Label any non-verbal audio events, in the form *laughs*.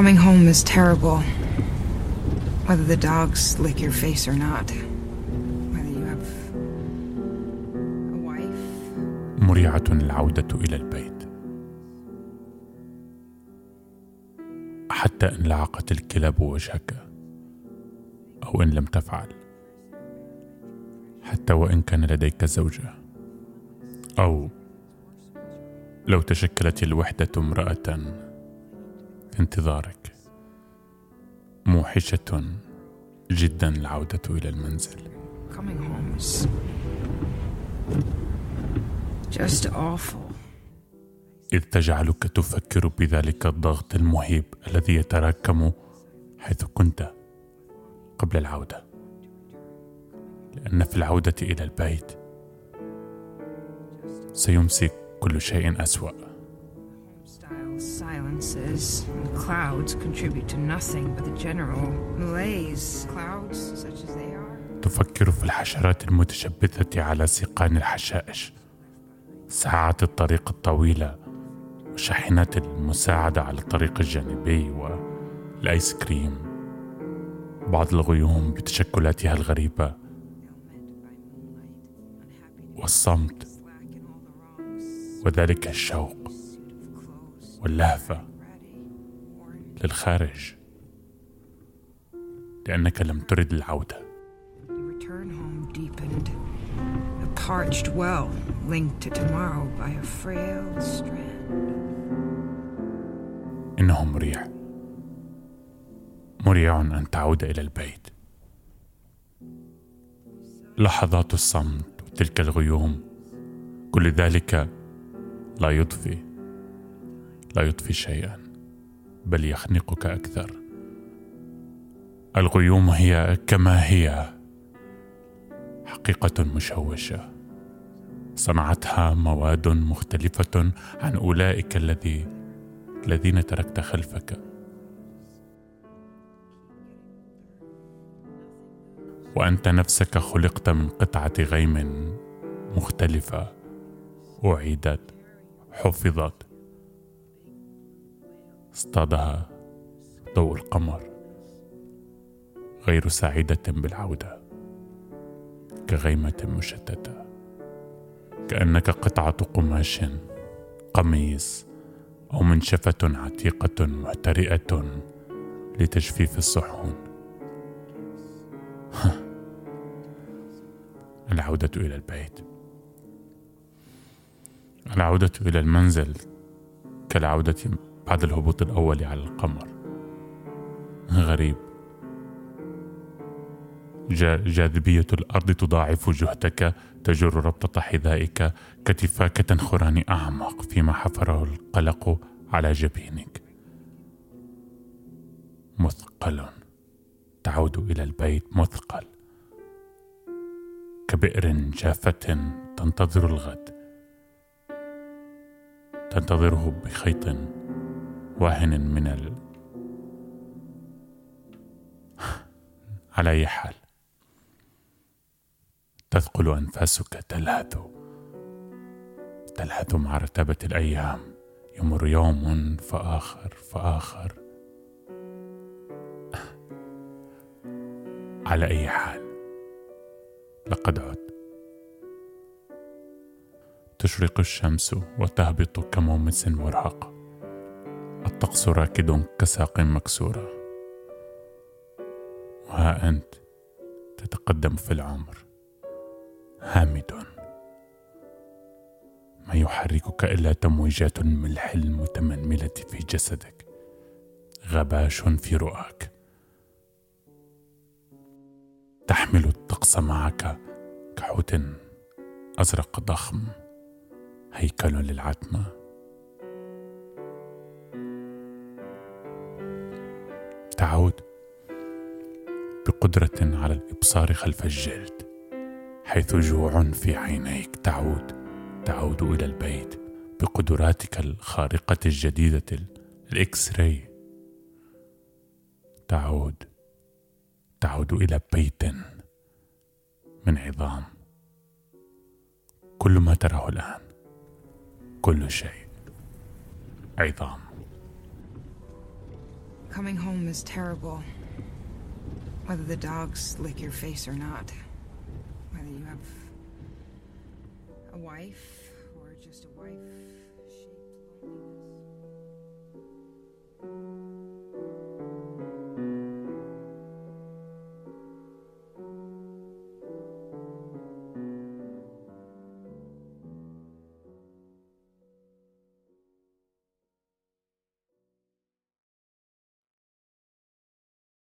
Coming home is terrible. Whether the dogs lick your face or not. Whether you have a wife. مريعة العودة إلى البيت حتى إن لعقت الكلاب وجهك أو إن لم تفعل حتى وإن كان لديك زوجة أو لو تشكلت الوحدة امرأة انتظارك. موحشة جدا العودة إلى المنزل. Coming home is just awful. إذ تجعلك تفكر بذلك الضغط المهيب الذي يتراكم حيث كنت قبل العودة. لأن في العودة إلى البيت سيمسي كل شيء أسوأ. Silences and clouds contribute to nothing but the general malaise. Clouds, such as they are, تفكر في الحشرات المتشبثة على سيقان الحشائش. ساعات الطريق الطويلة وشاحنات المساعدة على الطريق الجانبي والآيس كريم. بعض الغيوم بتشكلاتها الغريبة. والصمت. وذلك الشوق. واللهفة للخارج لأنك لم ترد العودة Your return home deepened. A parched well linked to tomorrow by a frail strand. إنه مريع مريع أن تعود إلى البيت لحظات الصمت وتلك الغيوم كل ذلك لا يضفي لا يضفي شيئا بل يخنقك أكثر. الغيوم هي كما هي حقيقة مشوشة. صنعتها مواد مختلفة عن أولئك الذي الذين تركت خلفك. وأنت نفسك خلقت من قطعة غيم مختلفة أعيدت حفظت. اصطادها ضوء القمر غير سعيدة بالعودة كغيمة مشتتة كأنك قطعة قماش قميص أو منشفة عتيقة مهترئه لتجفيف الصحون. العودة إلى البيت. العودة إلى المنزل كالعودة بعد الهبوط الأول على القمر. غريب. جا- جاذبية الأرض تضاعف جهدك تجر ربطة حذائك كتفاك تنخران أعمق فيما حفره القلق على جبينك. مثقل. تعود إلى البيت مثقل. كبئر جافة تنتظر الغد. تنتظره بخيط. واهن من ال *laughs* على أي حال. تثقل أنفاسك تلهث. تلهث مع رتابة الأيام. يمر يوم فآخر فآخر. *laughs* على أي حال. لقد عدت. تشرق الشمس وتهبط كمومس مرهق. الطقس راكد كساق مكسورة وها أنت تتقدم في العمر هامد. ما يحركك إلا تمويجات الملح المتمنملة في جسدك. غباش في رؤاك. تحمل الطقس معك كحوت أزرق ضخم. هيكل للعتمة. تعود بقدرة على الإبصار خلف الجلد حيث جوع في عينيك تعود تعود إلى البيت بقدراتك الخارقة الجديدة ال- الإكس راي تعود تعود إلى بيت من عظام. كل ما تراه الآن كل شيء عظام. Coming home is terrible. Whether the dogs lick your face or not. Whether you have a wife